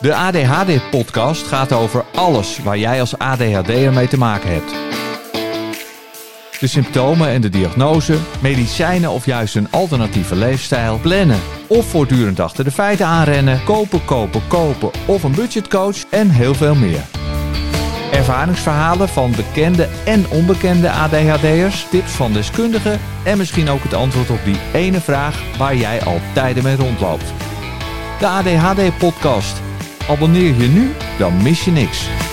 De ADHD-podcast gaat over alles waar jij als ADHD'er mee te maken hebt. De symptomen en de diagnose, medicijnen of juist een alternatieve leefstijl, plannen of voortdurend achter de feiten aanrennen, kopen, kopen, kopen of een budgetcoach en heel veel meer. Ervaringsverhalen van bekende en onbekende ADHD'ers, tips van deskundigen en misschien ook het antwoord op die ene vraag waar jij al tijden mee rondloopt. De ADHD-podcast. Abonneer je nu, dan mis je niks.